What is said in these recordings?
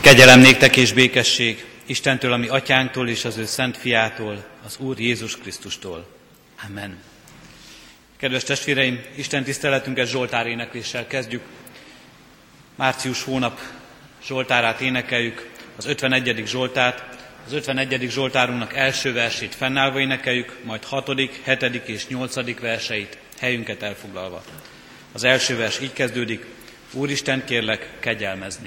Kegyelem néktek és békesség Istentől, ami atyánktól és az ő szent fiától, az Úr Jézus Krisztustól. Amen. Kedves testvéreim, Isten tiszteletünket Zsoltár énekléssel kezdjük. Március hónap Zsoltárát énekeljük, az 51. Zsoltát, az 51. Zsoltárunknak első versét fennállva énekeljük, majd 6., 7. és 8. verseit helyünket elfoglalva. Az első vers így kezdődik, Úristen kérlek, kegyelmez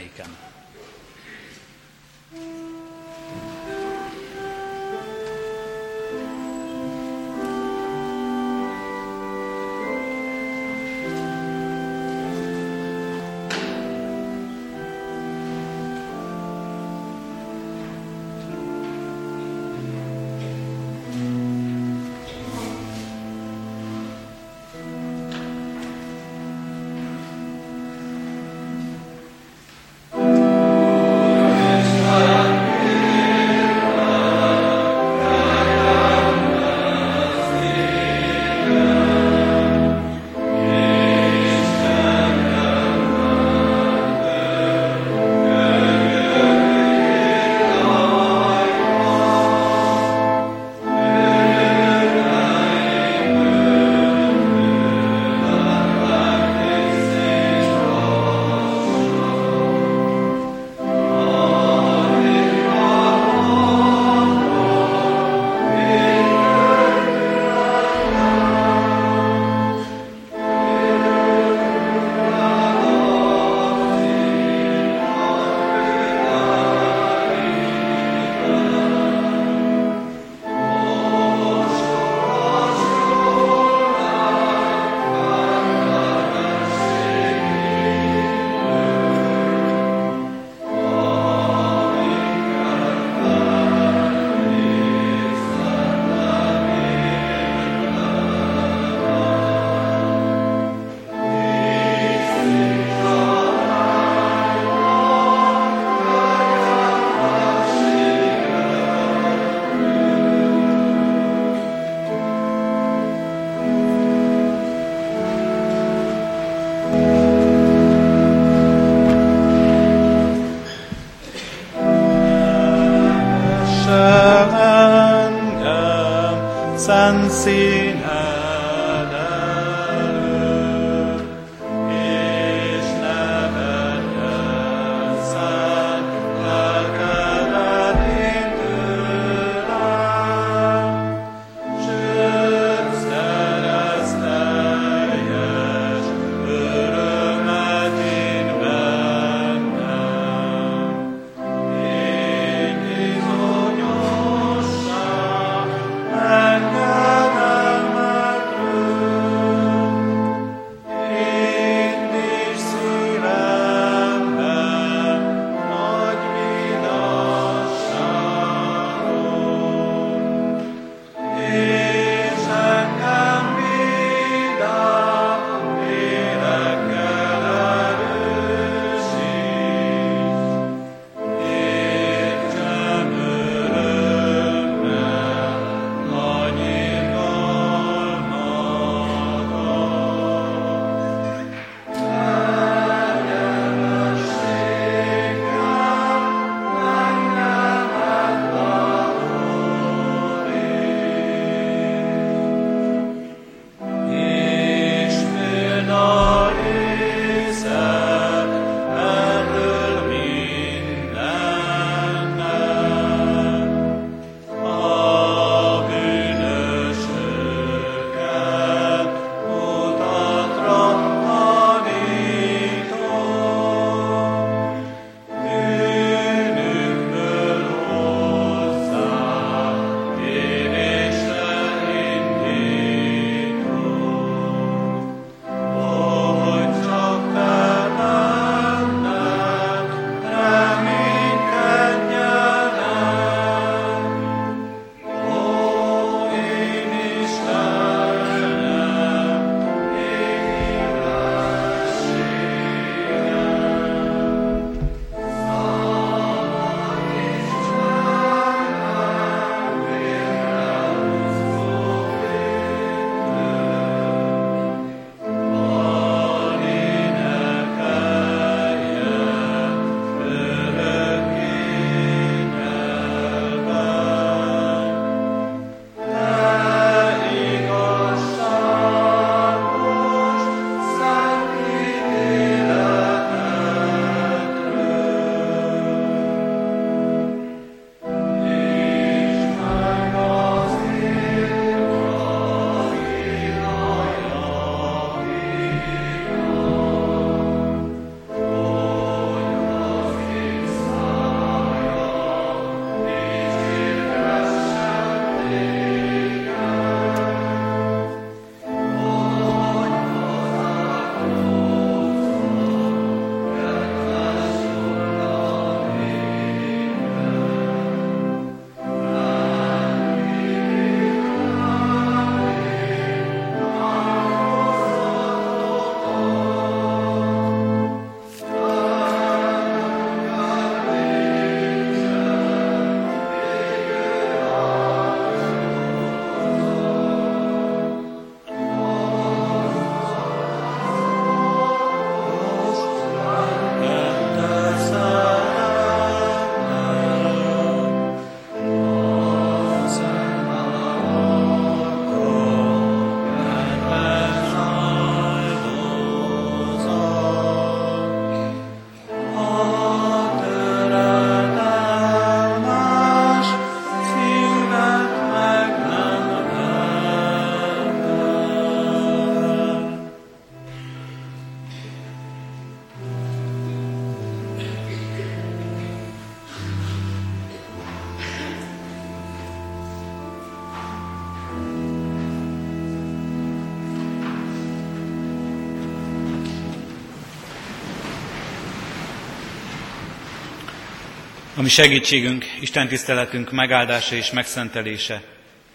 Ami segítségünk, Isten tiszteletünk megáldása és megszentelése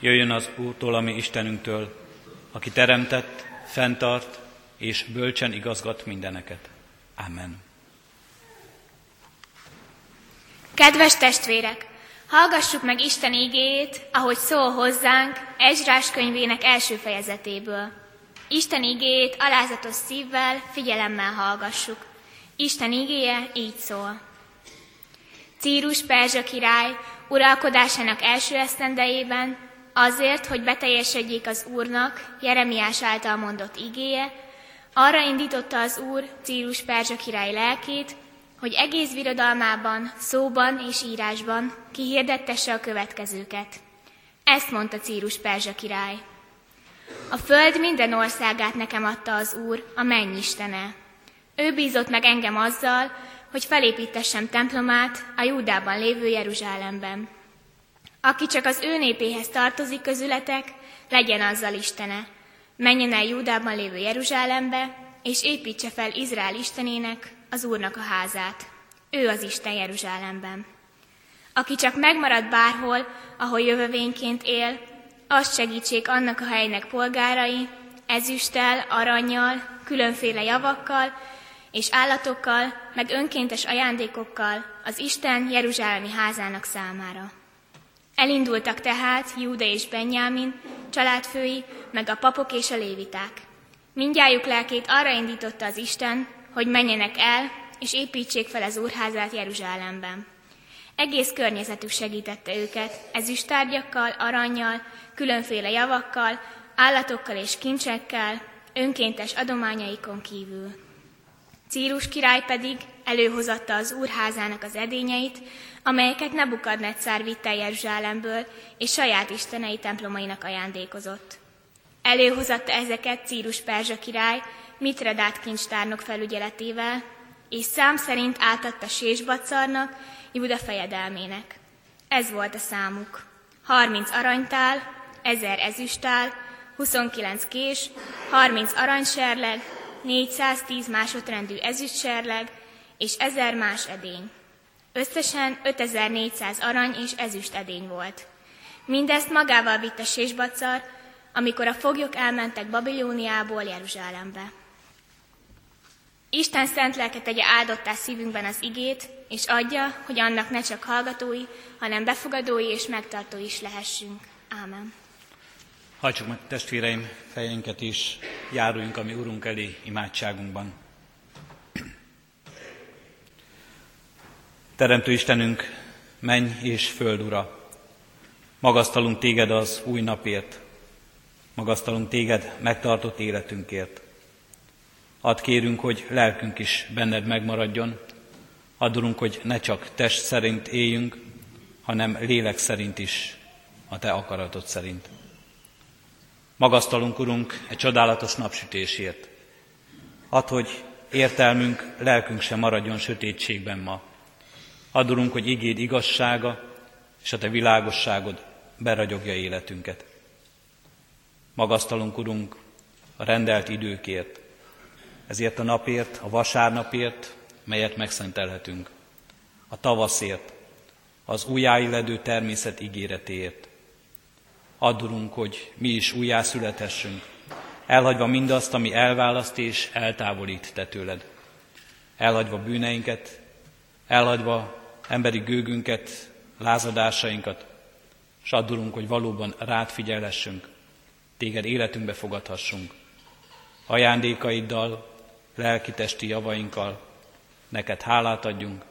jöjjön az Úrtól, ami Istenünktől, aki teremtett, fenntart és bölcsen igazgat mindeneket. Amen. Kedves testvérek! Hallgassuk meg Isten igéjét, ahogy szól hozzánk Ezrás könyvének első fejezetéből. Isten igéjét alázatos szívvel, figyelemmel hallgassuk. Isten igéje így szól. Círus Perzsa király uralkodásának első esztendejében azért, hogy beteljesedjék az Úrnak Jeremiás által mondott igéje, arra indította az Úr Círus Perzsa király lelkét, hogy egész viradalmában, szóban és írásban kihirdettesse a következőket. Ezt mondta Círus Perzsa király. A föld minden országát nekem adta az Úr, a mennyistene. Ő bízott meg engem azzal, hogy felépítessem templomát a Júdában lévő Jeruzsálemben. Aki csak az ő népéhez tartozik közületek, legyen azzal Istene. Menjen el Júdában lévő Jeruzsálembe, és építse fel Izrael Istenének, az Úrnak a házát. Ő az Isten Jeruzsálemben. Aki csak megmarad bárhol, ahol jövevényként él, azt segítsék annak a helynek polgárai, ezüsttel, aranyjal, különféle javakkal és állatokkal, meg önkéntes ajándékokkal az Isten Jeruzsálemi házának számára. Elindultak tehát Júda és Benyámin, családfői, meg a papok és a léviták. Mindjájuk lelkét arra indította az Isten, hogy menjenek el, és építsék fel az úrházát Jeruzsálemben. Egész környezetük segítette őket, ezüstárgyakkal, aranyjal, különféle javakkal, állatokkal és kincsekkel, önkéntes adományaikon kívül. Círus király pedig előhozatta az úrházának az edényeit, amelyeket Nebukadnetszár vitt el Jeruzsálemből, és saját istenei templomainak ajándékozott. Előhozatta ezeket Círus Perzsa király, Mitredát kincstárnok felügyeletével, és szám szerint átadta Sésbacarnak, Júda fejedelmének. Ez volt a számuk. 30 aranytál, 1000 ezüstál, 29 kés, 30 aranyserleg, 410 másodrendű ezüstserleg és 1000 más edény. Összesen 5400 arany és ezüst edény volt. Mindezt magával vitte Sésbacar, amikor a foglyok elmentek Babilóniából Jeruzsálembe. Isten szent lelke tegye áldottá szívünkben az igét, és adja, hogy annak ne csak hallgatói, hanem befogadói és megtartói is lehessünk. Ámen. Hajtsuk meg testvéreim fejeinket is, járuljunk a mi Urunk elé imádságunkban. Teremtő Istenünk, menj és föld ura, magasztalunk téged az új napért, magasztalunk téged megtartott életünkért. Add kérünk, hogy lelkünk is benned megmaradjon, adulunk, hogy ne csak test szerint éljünk, hanem lélek szerint is, a Te akaratod szerint. Magasztalunk, Urunk, egy csodálatos napsütésért. Add, hogy értelmünk, lelkünk sem maradjon sötétségben ma. Adulunk, hogy igéd igazsága és a Te világosságod beragyogja életünket. Magasztalunk, Urunk, a rendelt időkért, ezért a napért, a vasárnapért, melyet megszentelhetünk, a tavaszért, az újjáilledő természet ígéretéért. Addulunk, hogy mi is újjászülethessünk, elhagyva mindazt, ami elválaszt és eltávolít te tőled. Elhagyva bűneinket, elhagyva emberi gőgünket, lázadásainkat, és addulunk, hogy valóban rád figyelhessünk, téged életünkbe fogadhassunk. Ajándékaiddal, lelki-testi javainkkal neked hálát adjunk,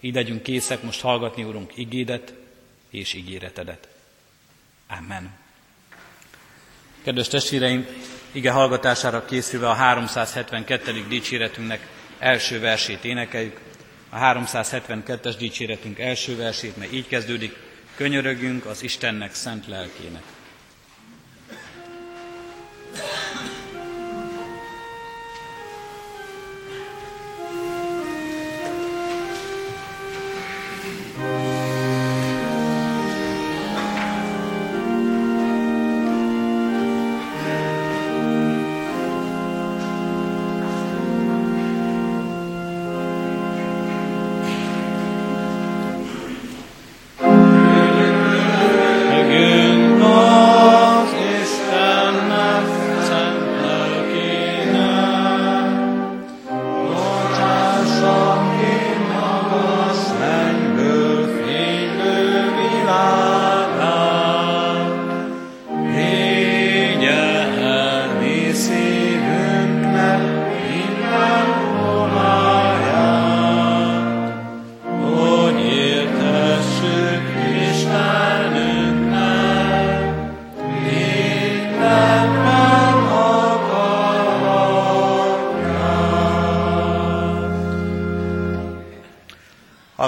így legyünk készek most hallgatni, Urunk, igédet és ígéretedet. Amen. Kedves testvéreim, ige hallgatására készülve a 372. dicséretünknek első versét énekeljük. A 372-es dicséretünk első versét, mert így kezdődik, könyörögjünk az Istennek szent lelkének.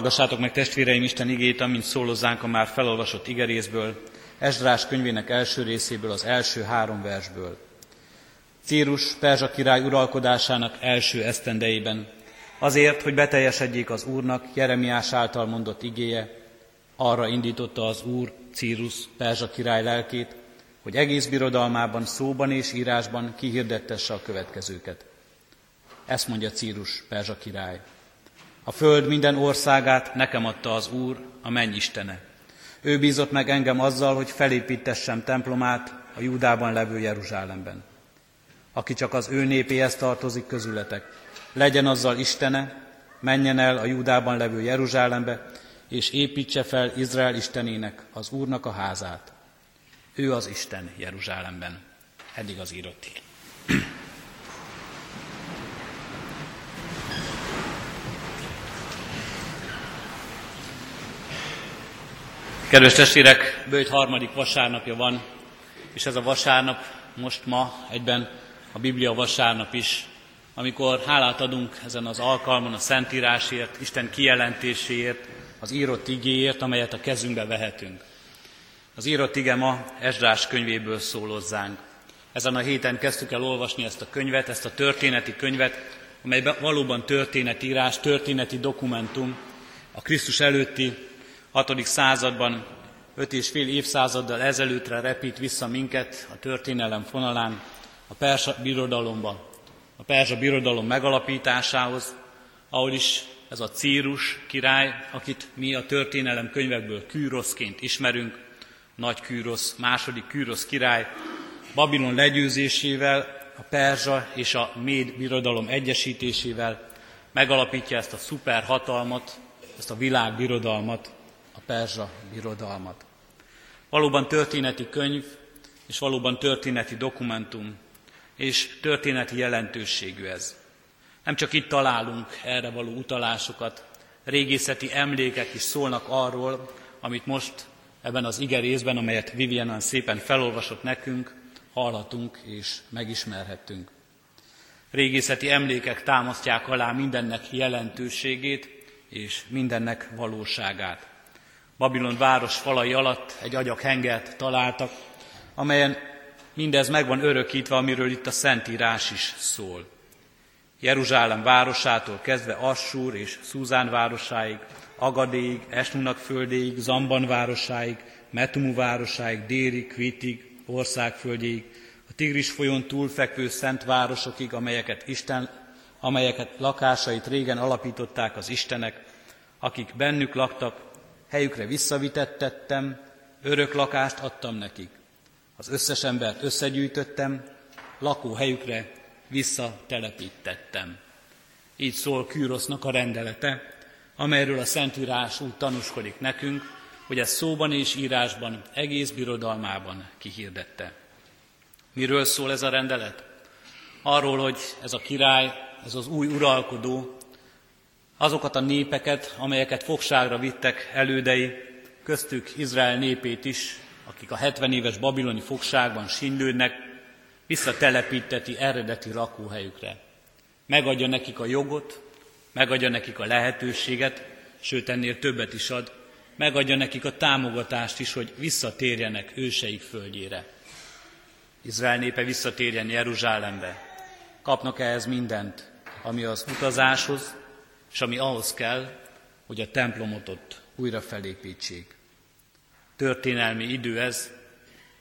Hallgassátok meg testvéreim Isten igét, amint szólozzánk a már felolvasott igerészből, Esdrás könyvének első részéből, az első három versből. Círus Perzsa király uralkodásának első esztendejében, azért, hogy beteljesedjék az Úrnak Jeremiás által mondott igéje, arra indította az Úr Círus Perzsa király lelkét, hogy egész birodalmában szóban és írásban kihirdettesse a következőket. Ezt mondja Círus Perzsa király. A föld minden országát nekem adta az Úr, a menny istene. Ő bízott meg engem azzal, hogy felépítessem templomát a Júdában levő Jeruzsálemben. Aki csak az ő népéhez tartozik közületek, legyen azzal istene, menjen el a Júdában levő Jeruzsálembe, és építse fel Izrael istenének, az Úrnak a házát. Ő az Isten Jeruzsálemben. Eddig az írott Kedves testvérek, bőjt harmadik vasárnapja van, és ez a vasárnap most ma egyben a Biblia vasárnap is, amikor hálát adunk ezen az alkalmon a Szentírásért, Isten kijelentéséért, az írott igéért, amelyet a kezünkbe vehetünk. Az írott ige ma Esdrás könyvéből szólozzánk. Ezen a héten kezdtük el olvasni ezt a könyvet, ezt a történeti könyvet, amely valóban történetírás, történeti dokumentum, a Krisztus előtti 6. században, öt és fél évszázaddal ezelőttre repít vissza minket a történelem fonalán, a Persa birodalomba, a Perzsa birodalom megalapításához, ahol is ez a Círus király, akit mi a történelem könyvekből Kűroszként ismerünk, nagy Kűrosz, második Kűrosz király, Babilon legyőzésével, a Perzsa és a Méd birodalom egyesítésével megalapítja ezt a szuperhatalmat, ezt a világbirodalmat, a Perzsa birodalmat. Valóban történeti könyv, és valóban történeti dokumentum, és történeti jelentőségű ez. Nem csak itt találunk erre való utalásokat, régészeti emlékek is szólnak arról, amit most ebben az ige részben, amelyet Vivianan szépen felolvasott nekünk, hallhatunk és megismerhettünk. Régészeti emlékek támasztják alá mindennek jelentőségét és mindennek valóságát. Babilon város falai alatt egy agyakhengert találtak, amelyen mindez meg van örökítve, amiről itt a Szentírás is szól. Jeruzsálem városától kezdve Assur és Szúzán városáig, Agadéig, Esnunak földéig, Zamban városáig, Metumu városáig, Déri, Kvitig, országföldjéig, a Tigris folyón túlfekvő szent városokig, amelyeket Isten, amelyeket lakásait régen alapították az Istenek, akik bennük laktak, helyükre visszavitettettem, örök lakást adtam nekik. Az összes embert összegyűjtöttem, lakóhelyükre visszatelepítettem. Így szól Kűrosznak a rendelete, amelyről a Szentírás úgy tanúskodik nekünk, hogy ez szóban és írásban egész birodalmában kihirdette. Miről szól ez a rendelet? Arról, hogy ez a király, ez az új uralkodó, azokat a népeket, amelyeket fogságra vittek elődei, köztük Izrael népét is, akik a 70 éves babiloni fogságban sínlődnek, visszatelepíteti eredeti lakóhelyükre. Megadja nekik a jogot, megadja nekik a lehetőséget, sőt ennél többet is ad, megadja nekik a támogatást is, hogy visszatérjenek őseik földjére. Izrael népe visszatérjen Jeruzsálembe. Kapnak ehhez mindent, ami az utazáshoz, és ami ahhoz kell, hogy a templomot ott újra felépítsék. Történelmi idő ez,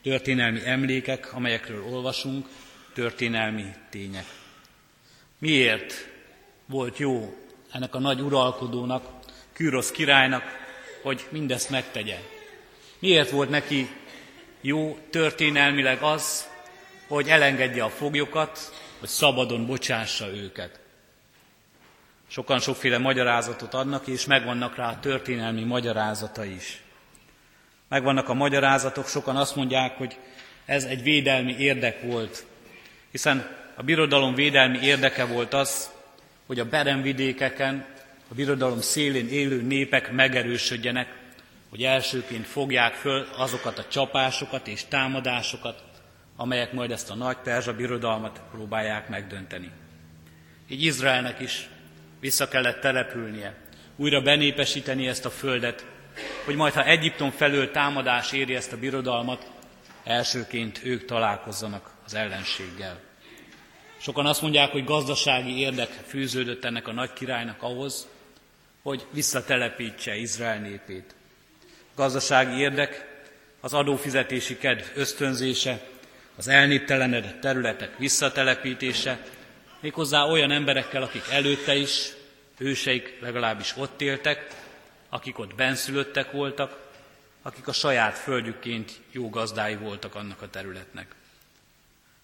történelmi emlékek, amelyekről olvasunk, történelmi tények. Miért volt jó ennek a nagy uralkodónak, Kűrosz királynak, hogy mindezt megtegye? Miért volt neki jó történelmileg az, hogy elengedje a foglyokat, hogy szabadon bocsássa őket? Sokan sokféle magyarázatot adnak, és megvannak rá történelmi magyarázata is. Megvannak a magyarázatok, sokan azt mondják, hogy ez egy védelmi érdek volt, hiszen a birodalom védelmi érdeke volt az, hogy a beremvidékeken, a birodalom szélén élő népek megerősödjenek, hogy elsőként fogják föl azokat a csapásokat és támadásokat, amelyek majd ezt a nagy perzsa birodalmat próbálják megdönteni. Így Izraelnek is vissza kellett települnie újra benépesíteni ezt a földet, hogy majd ha Egyiptom felől támadás éri ezt a birodalmat, elsőként ők találkozzanak az ellenséggel. Sokan azt mondják, hogy gazdasági érdek fűződött ennek a nagy királynak ahhoz, hogy visszatelepítse Izrael népét. Gazdasági érdek az adófizetési kedv ösztönzése, az elnéptelenedett területek visszatelepítése, méghozzá olyan emberekkel, akik előtte is, őseik legalábbis ott éltek, akik ott benszülöttek voltak, akik a saját földjükként jó gazdái voltak annak a területnek.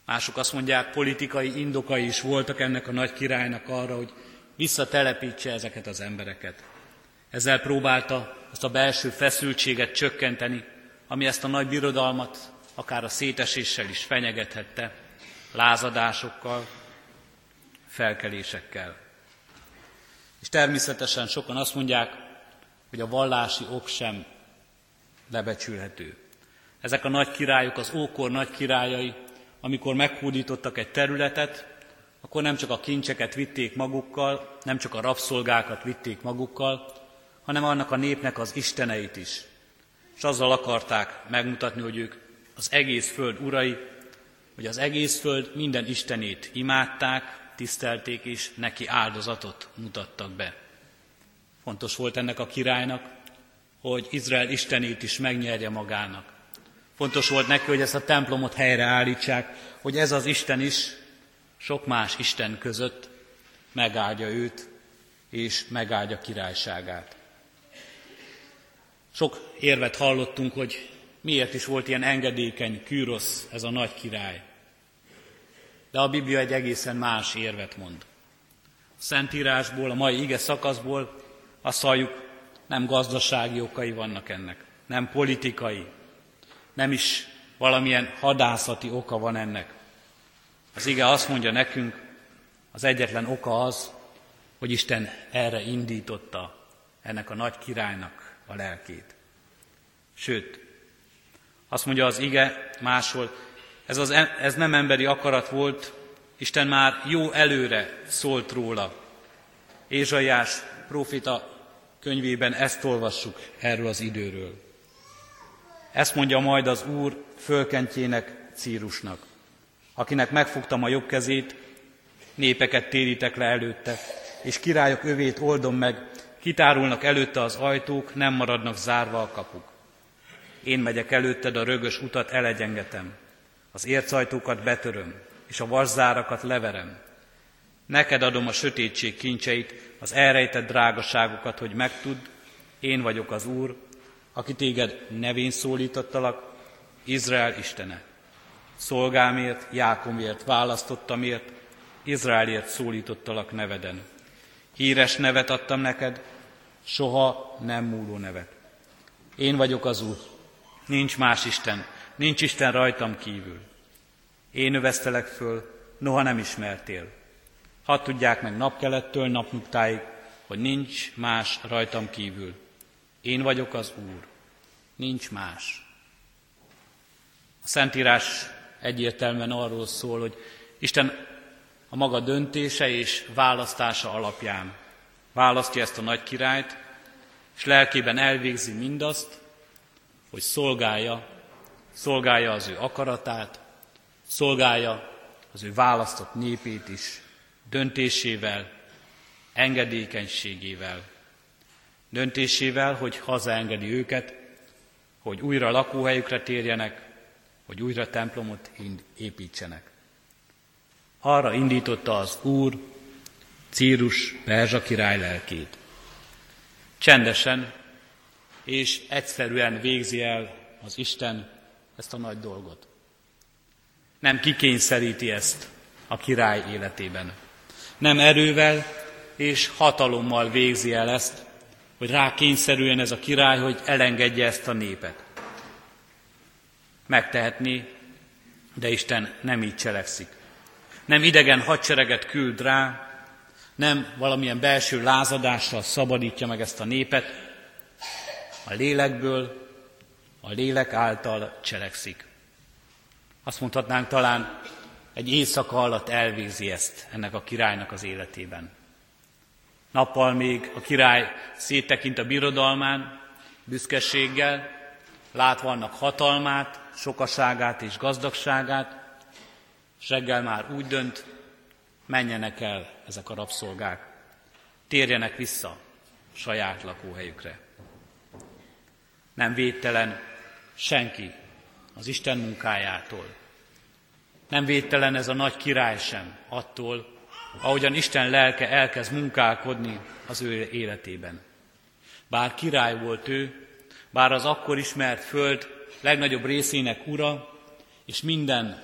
Mások azt mondják, politikai indokai is voltak ennek a nagy királynak arra, hogy visszatelepítse ezeket az embereket. Ezzel próbálta azt a belső feszültséget csökkenteni, ami ezt a nagy birodalmat akár a széteséssel is fenyegethette, lázadásokkal, felkelésekkel. És természetesen sokan azt mondják, hogy a vallási ok sem lebecsülhető. Ezek a nagy királyok, az ókor nagy királyai, amikor meghódítottak egy területet, akkor nem csak a kincseket vitték magukkal, nem csak a rabszolgákat vitték magukkal, hanem annak a népnek az isteneit is. És azzal akarták megmutatni, hogy ők az egész föld urai, hogy az egész föld minden istenét imádták, tisztelték és neki áldozatot mutattak be. Fontos volt ennek a királynak, hogy Izrael istenét is megnyerje magának. Fontos volt neki, hogy ezt a templomot helyreállítsák, hogy ez az Isten is sok más Isten között megáldja őt, és megáldja királyságát. Sok érvet hallottunk, hogy miért is volt ilyen engedékeny, kűrosz ez a nagy király. De a Biblia egy egészen más érvet mond. A Szentírásból, a mai ige szakaszból azt halljuk, nem gazdasági okai vannak ennek, nem politikai, nem is valamilyen hadászati oka van ennek. Az ige azt mondja nekünk, az egyetlen oka az, hogy Isten erre indította ennek a nagy királynak a lelkét. Sőt, azt mondja az ige máshol, ez, az, ez nem emberi akarat volt, Isten már jó előre szólt róla. Ézsaiás profita könyvében ezt olvassuk erről az időről. Ezt mondja majd az Úr fölkentjének Círusnak, akinek megfogtam a jobb kezét, népeket térítek le előtte, és királyok övét oldom meg, kitárulnak előtte az ajtók, nem maradnak zárva a kapuk. Én megyek előtted, a rögös utat elegyengetem, az ércajtókat betöröm, és a vaszárakat leverem. Neked adom a sötétség kincseit, az elrejtett drágaságokat, hogy megtudd, én vagyok az Úr, aki téged nevén szólítottalak, Izrael Istene. Szolgámért, Jákomért választottamért, Izraelért szólítottalak neveden. Híres nevet adtam neked, soha nem múló nevet. Én vagyok az Úr, nincs más Isten, nincs Isten rajtam kívül. Én növesztelek föl, noha nem ismertél. Hadd tudják meg napkelettől napnyugtáig, hogy nincs más rajtam kívül. Én vagyok az Úr, nincs más. A Szentírás egyértelműen arról szól, hogy Isten a maga döntése és választása alapján választja ezt a nagy királyt, és lelkében elvégzi mindazt, hogy szolgálja, szolgálja az ő akaratát, szolgálja az ő választott népét is döntésével, engedékenységével. Döntésével, hogy hazaengedi őket, hogy újra lakóhelyükre térjenek, hogy újra templomot építsenek. Arra indította az Úr Círus Perzsa király lelkét. Csendesen és egyszerűen végzi el az Isten ezt a nagy dolgot. Nem kikényszeríti ezt a király életében. Nem erővel és hatalommal végzi el ezt, hogy rá kényszerüljen ez a király, hogy elengedje ezt a népet. Megtehetné, de Isten nem így cselekszik. Nem idegen hadsereget küld rá, nem valamilyen belső lázadással szabadítja meg ezt a népet, a lélekből, a lélek által cselekszik. Azt mondhatnánk talán, egy éjszaka alatt elvégzi ezt ennek a királynak az életében. Nappal még a király széttekint a birodalmán, büszkeséggel, látva annak hatalmát, sokaságát és gazdagságát, és reggel már úgy dönt, menjenek el ezek a rabszolgák, térjenek vissza saját lakóhelyükre. Nem védtelen senki az Isten munkájától. Nem védtelen ez a nagy király sem attól, ahogyan Isten lelke elkezd munkálkodni az ő életében. Bár király volt ő, bár az akkor ismert föld legnagyobb részének ura, és minden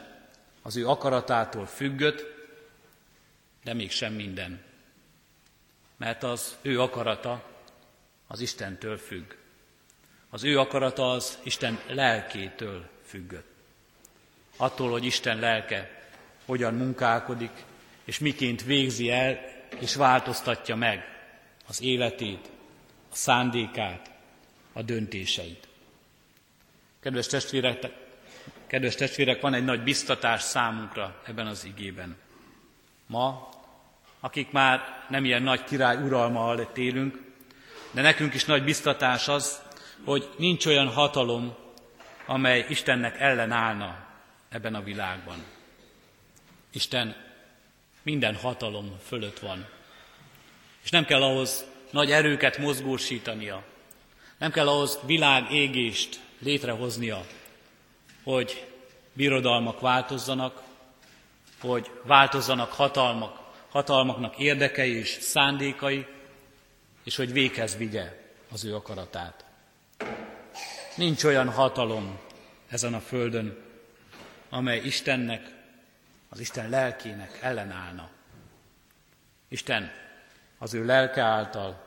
az ő akaratától függött, de mégsem minden. Mert az ő akarata az Istentől függ. Az ő akarata az Isten lelkétől függött. Attól, hogy Isten lelke hogyan munkálkodik, és miként végzi el, és változtatja meg az életét, a szándékát, a döntéseit. Kedves testvérek, kedves testvérek, van egy nagy biztatás számunkra ebben az igében. Ma, akik már nem ilyen nagy király uralma alatt élünk, de nekünk is nagy biztatás az, hogy nincs olyan hatalom, amely Istennek ellenállna ebben a világban. Isten minden hatalom fölött van. És nem kell ahhoz nagy erőket mozgósítania, nem kell ahhoz világégést létrehoznia, hogy birodalmak változzanak, hogy változzanak hatalmak, hatalmaknak érdekei és szándékai, és hogy véghez vigye az ő akaratát. Nincs olyan hatalom ezen a földön, amely Istennek, az Isten lelkének ellenállna. Isten az ő lelke által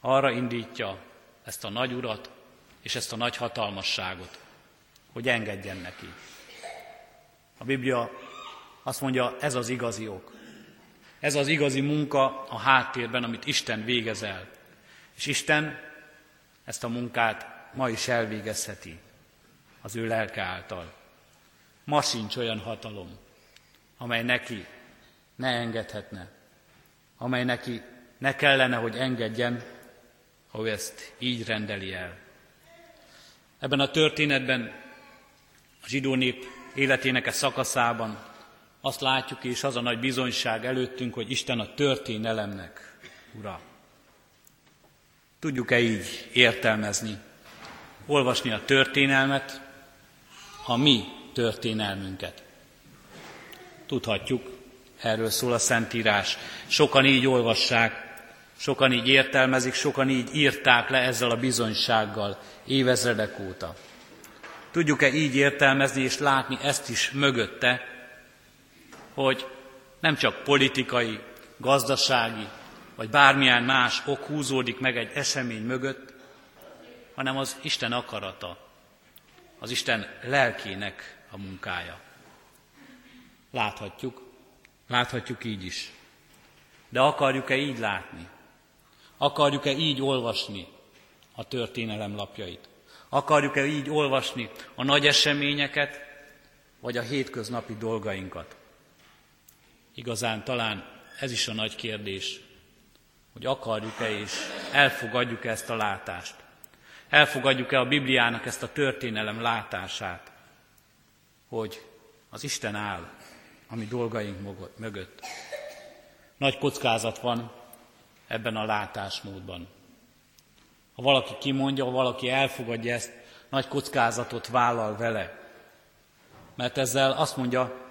arra indítja ezt a nagy urat és ezt a nagy hatalmasságot, hogy engedjen neki. A Biblia azt mondja, ez az igazi ok. Ez az igazi munka a háttérben, amit Isten végez. És Isten ezt a munkát ma is elvégezheti az ő lelke által. Ma sincs olyan hatalom, amely neki ne engedhetne, amely neki ne kellene, hogy engedjen, ha ő ezt így rendeli el. Ebben a történetben a zsidó nép életének a e szakaszában azt látjuk, és az a nagy bizonyság előttünk, hogy Isten a történelemnek ura. Tudjuk-e így értelmezni, olvasni a történelmet, a mi történelmünket? Tudhatjuk, erről szól a Szentírás. Sokan így olvassák, sokan így értelmezik, sokan így írták le ezzel a bizonysággal évezredek óta. Tudjuk-e így értelmezni és látni ezt is mögötte, hogy nem csak politikai, gazdasági, vagy bármilyen más ok húzódik meg egy esemény mögött, hanem az Isten akarata, az Isten lelkének a munkája. Láthatjuk, láthatjuk így is. De akarjuk-e így látni? Akarjuk-e így olvasni a történelem lapjait? Akarjuk-e így olvasni a nagy eseményeket, vagy a hétköznapi dolgainkat? Igazán talán ez is a nagy kérdés, hogy akarjuk-e és elfogadjuk-e ezt a látást. Elfogadjuk-e a Bibliának ezt a történelem látását, hogy az Isten áll a mi dolgaink mögött. Nagy kockázat van ebben a látásmódban. Ha valaki kimondja, ha valaki elfogadja ezt, nagy kockázatot vállal vele. Mert ezzel azt mondja,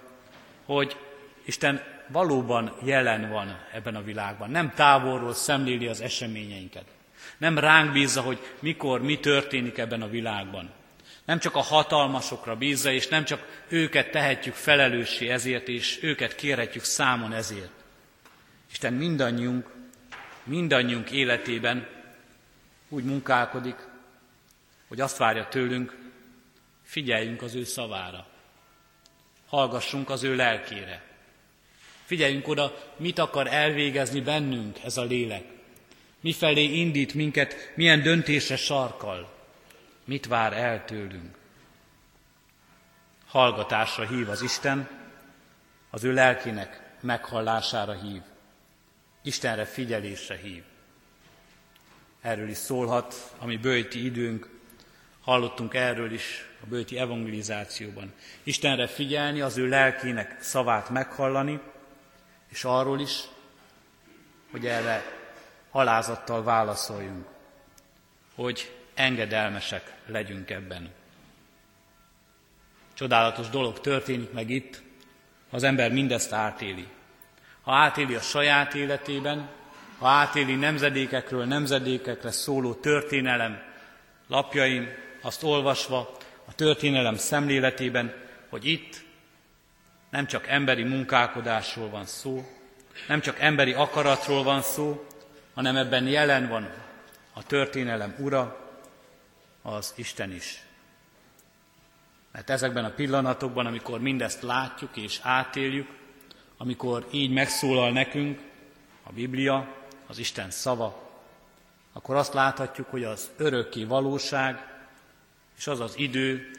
hogy Isten valóban jelen van ebben a világban. Nem távolról szemléli az eseményeinket. Nem ránk bízza, hogy mikor, mi történik ebben a világban. Nem csak a hatalmasokra bízza, és nem csak őket tehetjük felelőssé ezért, és őket kérhetjük számon ezért. Isten mindannyiunk, mindannyiunk életében úgy munkálkodik, hogy azt várja tőlünk, figyeljünk az ő szavára, hallgassunk az ő lelkére, Figyeljünk oda, mit akar elvégezni bennünk ez a lélek. Mifelé indít minket, milyen döntése sarkal. Mit vár el tőlünk. Hallgatásra hív az Isten, az ő lelkének meghallására hív. Istenre figyelésre hív. Erről is szólhat a mi bőti időnk, hallottunk erről is a bőti evangelizációban. Istenre figyelni, az ő lelkének szavát meghallani, és arról is, hogy erre alázattal válaszoljunk, hogy engedelmesek legyünk ebben. Csodálatos dolog történik meg itt, ha az ember mindezt átéli. Ha átéli a saját életében, ha átéli nemzedékekről nemzedékekre szóló történelem lapjain, azt olvasva, a történelem szemléletében, hogy itt nem csak emberi munkálkodásról van szó, nem csak emberi akaratról van szó, hanem ebben jelen van a történelem ura, az Isten is. Mert ezekben a pillanatokban, amikor mindezt látjuk és átéljük, amikor így megszólal nekünk a Biblia, az Isten szava, akkor azt láthatjuk, hogy az örökké valóság és az az idő,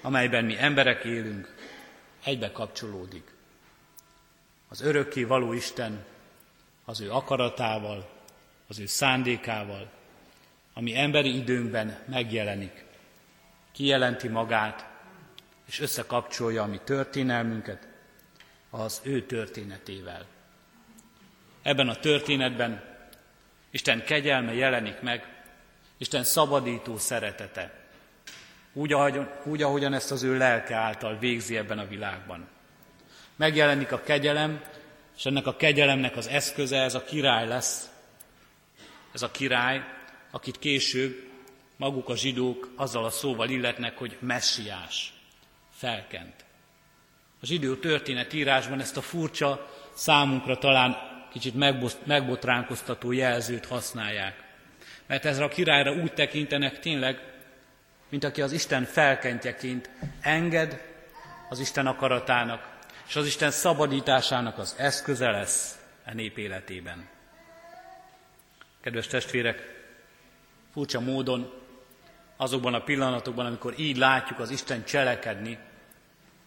amelyben mi emberek élünk, egybe kapcsolódik. Az örökké való Isten az ő akaratával, az ő szándékával, ami emberi időnkben megjelenik, kijelenti magát, és összekapcsolja a mi történelmünket az ő történetével. Ebben a történetben Isten kegyelme jelenik meg, Isten szabadító szeretete, úgy, ahogy, úgy, ahogyan ezt az ő lelke által végzi ebben a világban. Megjelenik a kegyelem, és ennek a kegyelemnek az eszköze, ez a király lesz. Ez a király, akit később maguk a zsidók azzal a szóval illetnek, hogy messiás, felkent. A zsidó történetírásban ezt a furcsa, számunkra talán kicsit megbotránkoztató jelzőt használják. Mert ezre a királyra úgy tekintenek tényleg, mint aki az Isten felkentjeként enged az Isten akaratának, és az Isten szabadításának az eszköze lesz a e nép életében. Kedves testvérek, furcsa módon azokban a pillanatokban, amikor így látjuk az Isten cselekedni,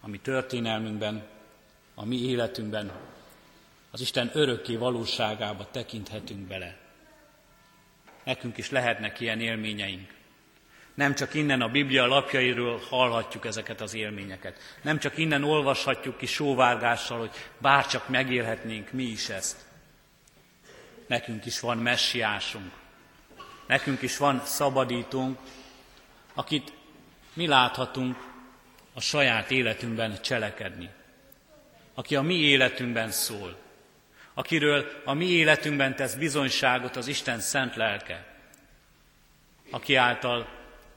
a mi történelmünkben, a mi életünkben, az Isten örökké valóságába tekinthetünk bele. Nekünk is lehetnek ilyen élményeink. Nem csak innen a Biblia lapjairól hallhatjuk ezeket az élményeket. Nem csak innen olvashatjuk ki sóvárgással, hogy bárcsak megélhetnénk mi is ezt. Nekünk is van messiásunk. Nekünk is van szabadítónk, akit mi láthatunk a saját életünkben cselekedni. Aki a mi életünkben szól. Akiről a mi életünkben tesz bizonyságot az Isten szent lelke. Aki által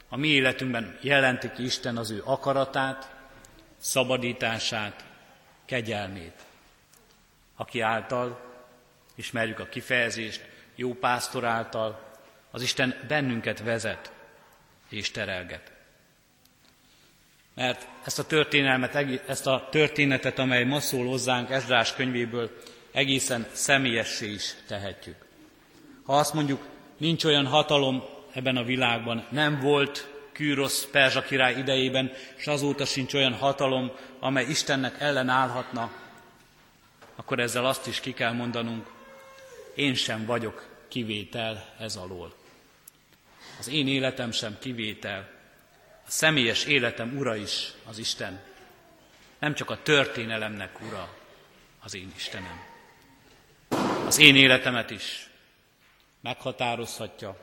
a mi életünkben jelenti ki Isten az ő akaratát, szabadítását, kegyelmét, aki által, ismerjük a kifejezést, jó pásztor által, az Isten bennünket vezet és terelget. Mert ezt a történelmet, ezt a történetet, amely ma szól hozzánk Esdrás könyvéből, egészen személyessé is tehetjük. Ha azt mondjuk, nincs olyan hatalom, ebben a világban. Nem volt Kűrosz Perzsa király idejében, és azóta sincs olyan hatalom, amely Istennek ellenállhatna, akkor ezzel azt is ki kell mondanunk, én sem vagyok kivétel ez alól. Az én életem sem kivétel, a személyes életem ura is az Isten. Nem csak a történelemnek ura az én Istenem. Az én életemet is meghatározhatja,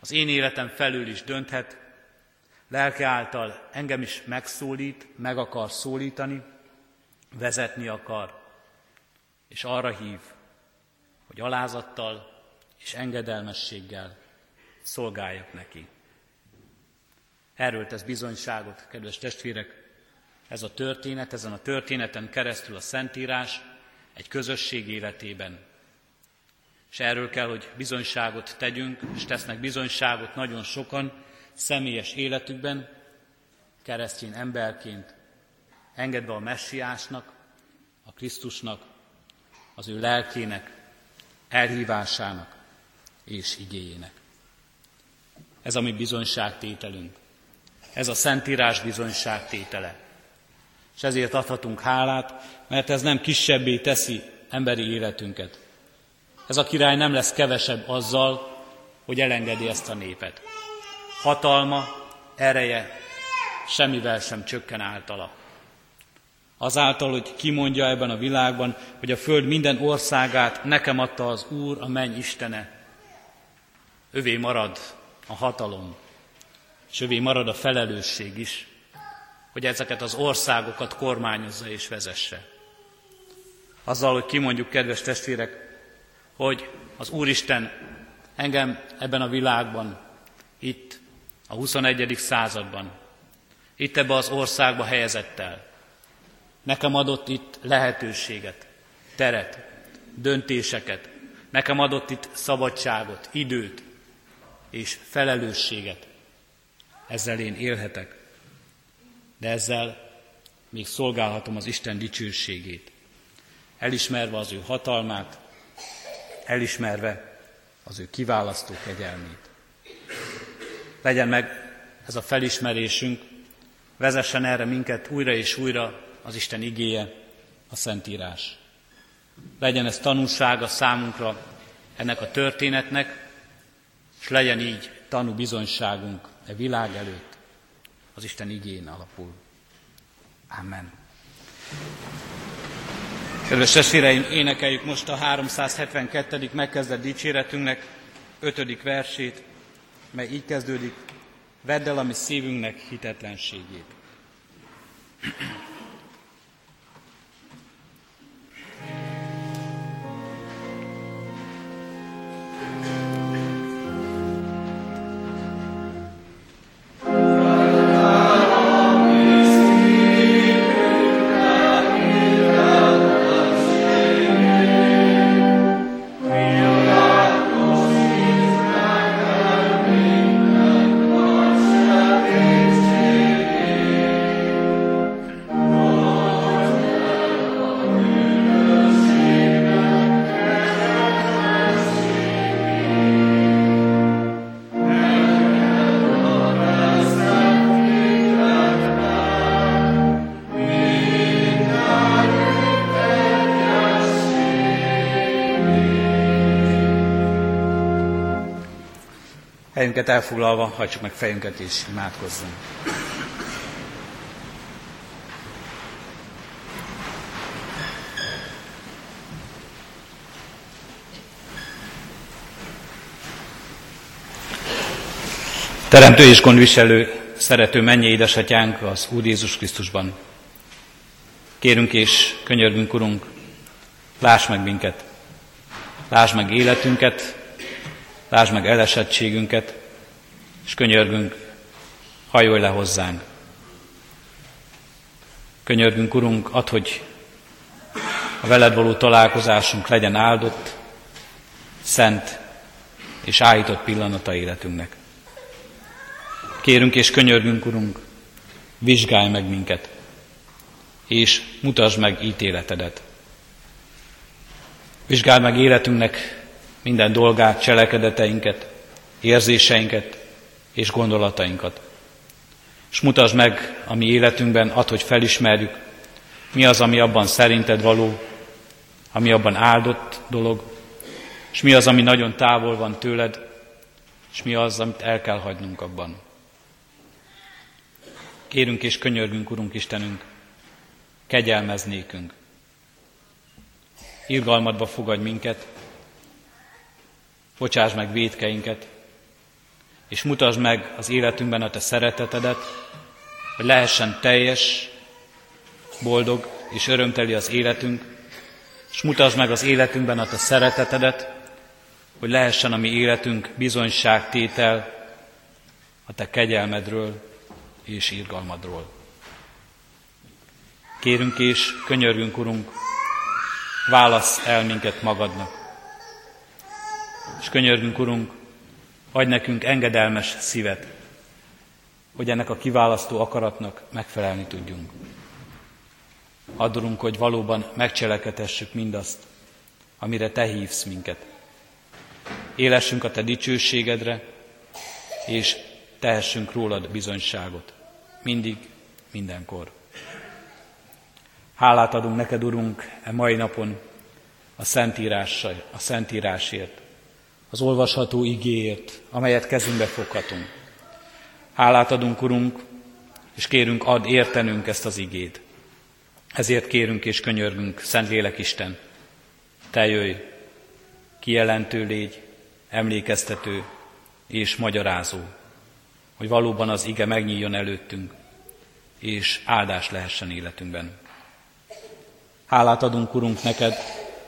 az én életem felül is dönthet, lelke által engem is megszólít, meg akar szólítani, vezetni akar, és arra hív, hogy alázattal és engedelmességgel szolgáljak neki. Erről tesz bizonyságot, kedves testvérek, ez a történet, ezen a történeten keresztül a Szentírás egy közösség életében, és erről kell, hogy bizonyságot tegyünk, és tesznek bizonyságot nagyon sokan személyes életükben, keresztény emberként, engedve a messiásnak, a Krisztusnak, az ő lelkének, elhívásának és igéjének. Ez a mi bizonyságtételünk. Ez a Szentírás bizonyságtétele. És ezért adhatunk hálát, mert ez nem kisebbé teszi emberi életünket, ez a király nem lesz kevesebb azzal, hogy elengedi ezt a népet. Hatalma, ereje semmivel sem csökken általa. Azáltal, hogy kimondja ebben a világban, hogy a föld minden országát nekem adta az Úr, a menny Istene. Övé marad a hatalom, és övé marad a felelősség is, hogy ezeket az országokat kormányozza és vezesse. Azzal, hogy kimondjuk, kedves testvérek, hogy az Úristen engem ebben a világban, itt, a 21. században, itt ebbe az országba helyezett el. Nekem adott itt lehetőséget, teret, döntéseket. Nekem adott itt szabadságot, időt és felelősséget. Ezzel én élhetek, de ezzel még szolgálhatom az Isten dicsőségét. Elismerve az ő hatalmát, elismerve az ő kiválasztó kegyelmét. Legyen meg ez a felismerésünk, vezessen erre minket újra és újra az Isten igéje, a Szentírás. Legyen ez tanúsága számunkra ennek a történetnek, és legyen így tanú bizonyságunk e világ előtt, az Isten igén alapul. Amen. Kedves testvéreim, énekeljük most a 372. megkezdett dicséretünknek 5. versét, mely így kezdődik, vedd el a mi szívünknek hitetlenségét. Helyünket elfoglalva, hajtsuk meg fejünket és imádkozzunk. Teremtő és gondviselő, szerető mennyi édesatyánk az Úr Jézus Krisztusban. Kérünk és könyörgünk, Urunk, láss meg minket, láss meg életünket, Lásd meg elesettségünket, és könyörgünk, hajolj le hozzánk. Könyörgünk, Urunk, ad, hogy a veled való találkozásunk legyen áldott, szent és állított pillanata életünknek. Kérünk és könyörgünk, Urunk, vizsgálj meg minket, és mutasd meg ítéletedet. Vizsgálj meg életünknek minden dolgát, cselekedeteinket, érzéseinket és gondolatainkat. És mutasd meg a mi életünkben, ad, hogy felismerjük, mi az, ami abban szerinted való, ami abban áldott dolog, és mi az, ami nagyon távol van tőled, és mi az, amit el kell hagynunk abban. Kérünk és könyörgünk, Urunk Istenünk, kegyelmeznékünk. Irgalmadba fogadj minket, bocsáss meg védkeinket, és mutasd meg az életünkben a Te szeretetedet, hogy lehessen teljes, boldog és örömteli az életünk, és mutasd meg az életünkben a Te szeretetedet, hogy lehessen a mi életünk bizonyságtétel a Te kegyelmedről és irgalmadról. Kérünk és könyörgünk, Urunk, válasz el minket magadnak. És könyörgünk, Urunk, adj nekünk engedelmes szívet, hogy ennek a kiválasztó akaratnak megfelelni tudjunk. Addurunk, hogy valóban megcselekedhessük mindazt, amire Te hívsz minket. Élessünk a Te dicsőségedre, és tehessünk rólad bizonyságot. Mindig, mindenkor. Hálát adunk neked, Urunk, e mai napon, a Szentírás, a Szentírásért, az olvasható igéért, amelyet kezünkbe foghatunk. Hálát adunk, Urunk, és kérünk, ad értenünk ezt az igét. Ezért kérünk és könyörgünk, Szentlélek Isten, Te jöjj, kijelentő légy, emlékeztető és magyarázó, hogy valóban az ige megnyíljon előttünk, és áldás lehessen életünkben. Hálát adunk, Urunk, neked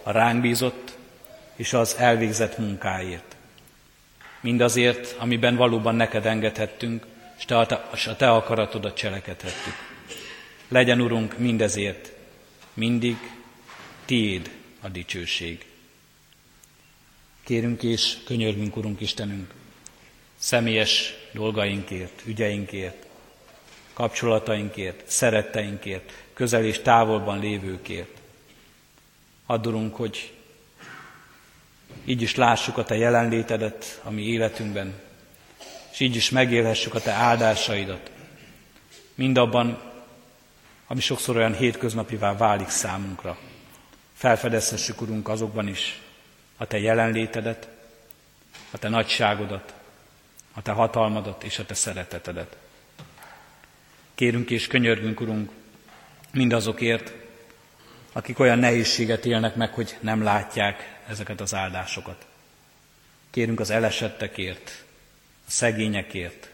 a ránk bízott és az elvégzett munkáért. Mindazért, amiben valóban neked engedhettünk, és te a, te akaratodat cselekedhettük. Legyen, Urunk, mindezért, mindig tiéd a dicsőség. Kérünk és könyörgünk, Urunk Istenünk, személyes dolgainkért, ügyeinkért, kapcsolatainkért, szeretteinkért, közel és távolban lévőkért. Addurunk, hogy így is lássuk a Te jelenlétedet a mi életünkben, és így is megélhessük a Te áldásaidat. Mindabban, ami sokszor olyan hétköznapivá válik számunkra. Felfedezhessük, Urunk, azokban is a Te jelenlétedet, a Te nagyságodat, a Te hatalmadat és a Te szeretetedet. Kérünk és könyörgünk, Urunk, mindazokért, akik olyan nehézséget élnek meg, hogy nem látják ezeket az áldásokat. Kérünk az elesettekért, a szegényekért,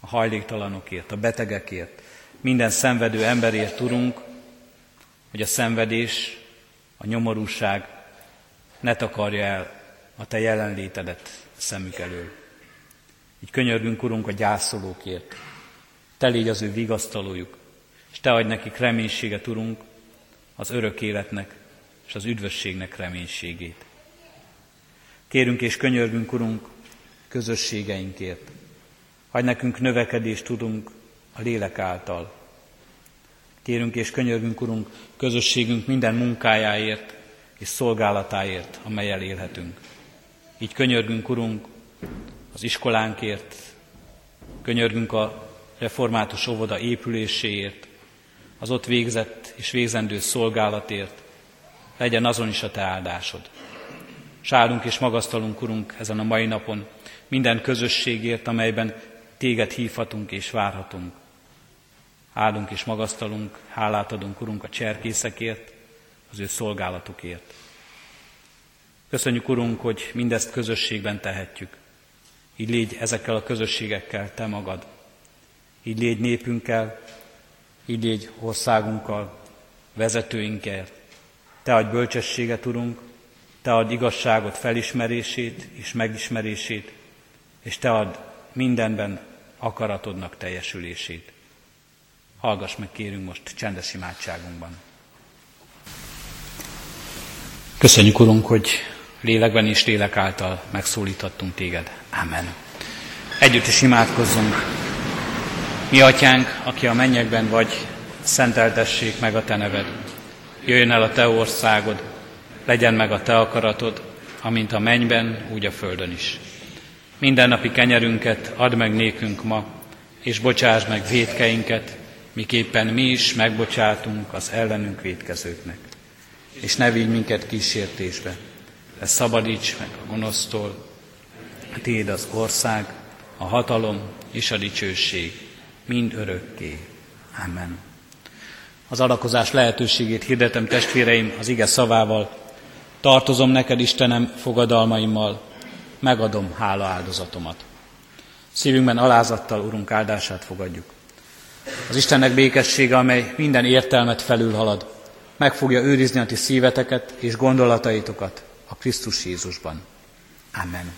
a hajléktalanokért, a betegekért, minden szenvedő emberért tudunk, hogy a szenvedés, a nyomorúság ne takarja el a Te jelenlétedet a szemük elől. Így könyörgünk, Urunk, a gyászolókért. Te légy az ő vigasztalójuk, és Te adj nekik reménységet, Urunk, az örök életnek és az üdvösségnek reménységét. Kérünk és könyörgünk, Urunk, közösségeinkért. Hagy nekünk növekedést tudunk a lélek által. Kérünk és könyörgünk, Urunk, közösségünk minden munkájáért és szolgálatáért, amelyel élhetünk. Így könyörgünk, Urunk, az iskolánkért, könyörgünk a református óvoda épüléséért, az ott végzett és végzendő szolgálatért, legyen azon is a Te áldásod. Sálunk és magasztalunk, Urunk, ezen a mai napon minden közösségért, amelyben Téged hívhatunk és várhatunk. Áldunk és magasztalunk, hálát adunk, Urunk, a cserkészekért, az ő szolgálatukért. Köszönjük, Urunk, hogy mindezt közösségben tehetjük. Így légy ezekkel a közösségekkel Te magad. Így légy népünkkel, így légy országunkkal, vezetőinkkel. Te adj bölcsességet, Urunk, Te ad igazságot felismerését és megismerését, és Te ad mindenben akaratodnak teljesülését. Hallgass meg, kérünk most csendes imádságunkban. Köszönjük, Urunk, hogy lélekben és lélek által megszólíthattunk Téged. Amen. Együtt is imádkozzunk. Mi, Atyánk, aki a mennyekben vagy, szenteltessék meg a Te neved. Jöjjön el a Te országod, legyen meg a Te akaratod, amint a mennyben, úgy a földön is. Mindennapi kenyerünket add meg nékünk ma, és bocsáss meg védkeinket, miképpen mi is megbocsátunk az ellenünk védkezőknek. És ne vigy minket kísértésbe, de szabadíts meg a gonosztól, Téd az ország, a hatalom és a dicsőség, mind örökké. Amen. Az adakozás lehetőségét hirdetem testvéreim az ige szavával. Tartozom neked, Istenem, fogadalmaimmal, megadom hála áldozatomat. Szívünkben alázattal, Urunk, áldását fogadjuk. Az Istennek békessége, amely minden értelmet felülhalad, meg fogja őrizni a ti szíveteket és gondolataitokat a Krisztus Jézusban. Amen.